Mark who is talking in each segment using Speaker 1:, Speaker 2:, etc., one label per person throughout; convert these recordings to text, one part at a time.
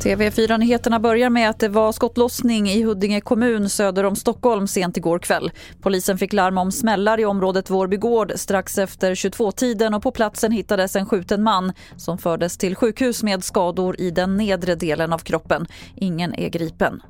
Speaker 1: TV4-nyheterna börjar med att det var skottlossning i Huddinge kommun söder om Stockholm sent igår kväll. Polisen fick larm om smällar i området Vårbygård strax efter 22-tiden och på platsen hittades en skjuten man som fördes till sjukhus med skador i den nedre delen av kroppen. Ingen är gripen.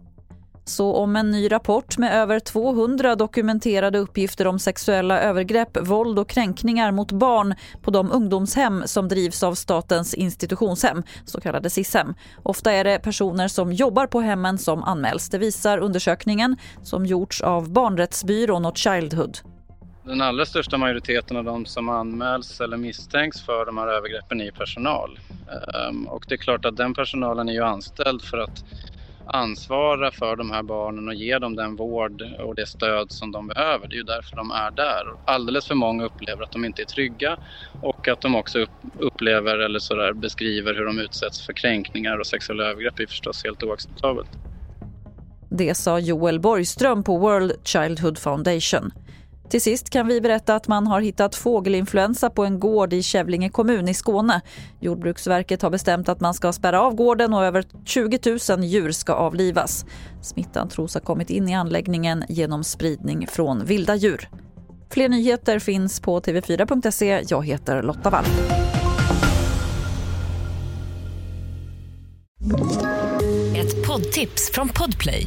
Speaker 1: Så om en ny rapport med över 200 dokumenterade uppgifter om sexuella övergrepp, våld och kränkningar mot barn på de ungdomshem som drivs av Statens institutionshem, så kallade SIS-hem. Ofta är det personer som jobbar på hemmen som anmäls. Det visar undersökningen som gjorts av barnrättsbyrån och Childhood.
Speaker 2: Den allra största majoriteten av de som anmäls eller misstänks för de här övergreppen är personal. Ehm, och det är klart att den personalen är ju anställd för att ansvara för de här barnen och ge dem den vård och det stöd som de behöver. Det är ju därför de är där. Alldeles för många upplever att de inte är trygga och att de också upplever eller sådär beskriver hur de utsätts för kränkningar och sexuella övergrepp är förstås helt oacceptabelt.
Speaker 1: Det sa Joel Borgström på World Childhood Foundation. Till sist kan vi berätta att man har hittat fågelinfluensa på en gård i Kävlinge kommun i Skåne. Jordbruksverket har bestämt att man ska spärra av gården och över 20 000 djur ska avlivas. Smittan tros ha kommit in i anläggningen genom spridning från vilda djur. Fler nyheter finns på tv4.se. Jag heter Lotta Wall.
Speaker 3: Ett poddtips från Podplay.